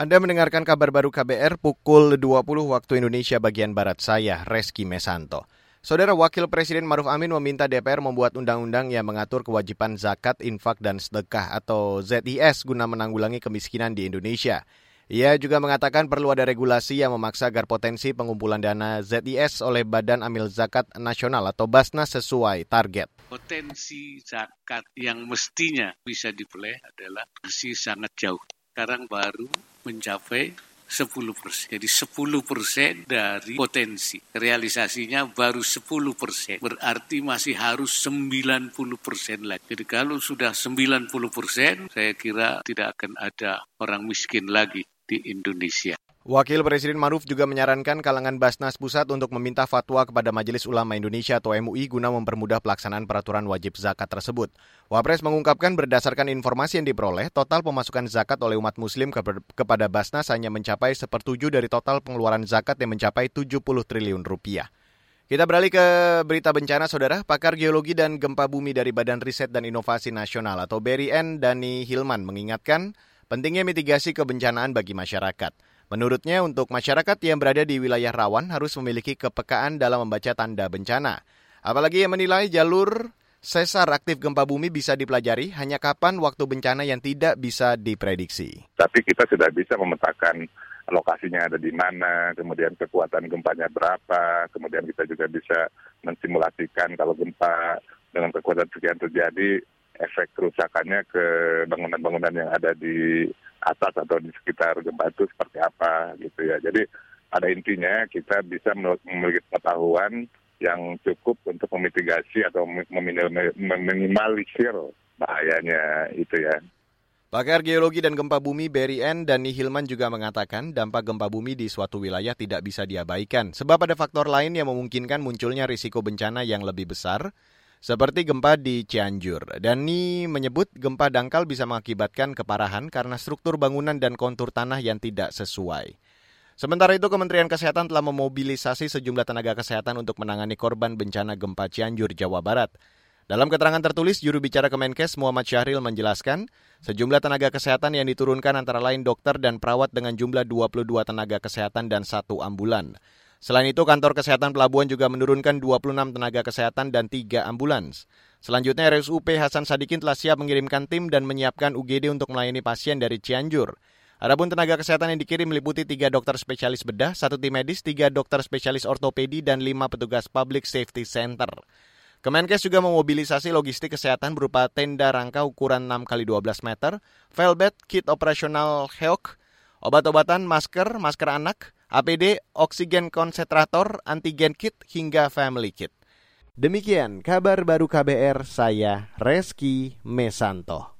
Anda mendengarkan kabar baru KBR pukul 20 waktu Indonesia bagian Barat saya, Reski Mesanto. Saudara Wakil Presiden Maruf Amin meminta DPR membuat undang-undang yang mengatur kewajiban zakat, infak, dan sedekah atau ZIS guna menanggulangi kemiskinan di Indonesia. Ia juga mengatakan perlu ada regulasi yang memaksa agar potensi pengumpulan dana ZIS oleh Badan Amil Zakat Nasional atau Basnas sesuai target. Potensi zakat yang mestinya bisa diperoleh adalah masih sangat jauh. Sekarang baru mencapai 10 persen. Jadi 10 persen dari potensi. Realisasinya baru 10 persen. Berarti masih harus 90 persen lagi. Jadi kalau sudah 90 persen, saya kira tidak akan ada orang miskin lagi di Indonesia. Wakil Presiden Maruf juga menyarankan kalangan Basnas Pusat untuk meminta fatwa kepada Majelis Ulama Indonesia atau MUI guna mempermudah pelaksanaan peraturan wajib zakat tersebut. Wapres mengungkapkan berdasarkan informasi yang diperoleh, total pemasukan zakat oleh umat muslim ke kepada Basnas hanya mencapai sepertujuh dari total pengeluaran zakat yang mencapai 70 triliun rupiah. Kita beralih ke berita bencana, Saudara. Pakar Geologi dan Gempa Bumi dari Badan Riset dan Inovasi Nasional atau BRIN, Dani Hilman, mengingatkan pentingnya mitigasi kebencanaan bagi masyarakat. Menurutnya, untuk masyarakat yang berada di wilayah rawan harus memiliki kepekaan dalam membaca tanda bencana. Apalagi yang menilai jalur sesar aktif gempa bumi bisa dipelajari hanya kapan waktu bencana yang tidak bisa diprediksi. Tapi kita sudah bisa memetakan lokasinya ada di mana, kemudian kekuatan gempanya berapa, kemudian kita juga bisa mensimulasikan kalau gempa dengan kekuatan sekian terjadi, efek kerusakannya ke bangunan-bangunan yang ada di atas atau di sekitar gempa itu seperti apa gitu ya. Jadi pada intinya kita bisa memiliki pengetahuan yang cukup untuk memitigasi atau meminimalisir bahayanya itu ya. Pakar Geologi dan Gempa Bumi BRIN Dani Hilman juga mengatakan dampak gempa bumi di suatu wilayah tidak bisa diabaikan sebab ada faktor lain yang memungkinkan munculnya risiko bencana yang lebih besar seperti gempa di Cianjur. Dani menyebut gempa dangkal bisa mengakibatkan keparahan karena struktur bangunan dan kontur tanah yang tidak sesuai. Sementara itu, Kementerian Kesehatan telah memobilisasi sejumlah tenaga kesehatan untuk menangani korban bencana gempa Cianjur, Jawa Barat. Dalam keterangan tertulis, juru bicara Kemenkes Muhammad Syahril menjelaskan, sejumlah tenaga kesehatan yang diturunkan antara lain dokter dan perawat dengan jumlah 22 tenaga kesehatan dan satu ambulan. Selain itu, kantor kesehatan pelabuhan juga menurunkan 26 tenaga kesehatan dan 3 ambulans. Selanjutnya, RSUP Hasan Sadikin telah siap mengirimkan tim dan menyiapkan UGD untuk melayani pasien dari Cianjur. Adapun tenaga kesehatan yang dikirim meliputi tiga dokter spesialis bedah, satu tim medis, tiga dokter spesialis ortopedi, dan lima petugas Public Safety Center. Kemenkes juga memobilisasi logistik kesehatan berupa tenda rangka ukuran 6 x 12 meter, velvet, kit operasional HEOK, obat-obatan, masker, masker anak, APD, oksigen konsentrator, antigen kit, hingga family kit. Demikian kabar baru KBR, saya Reski Mesanto.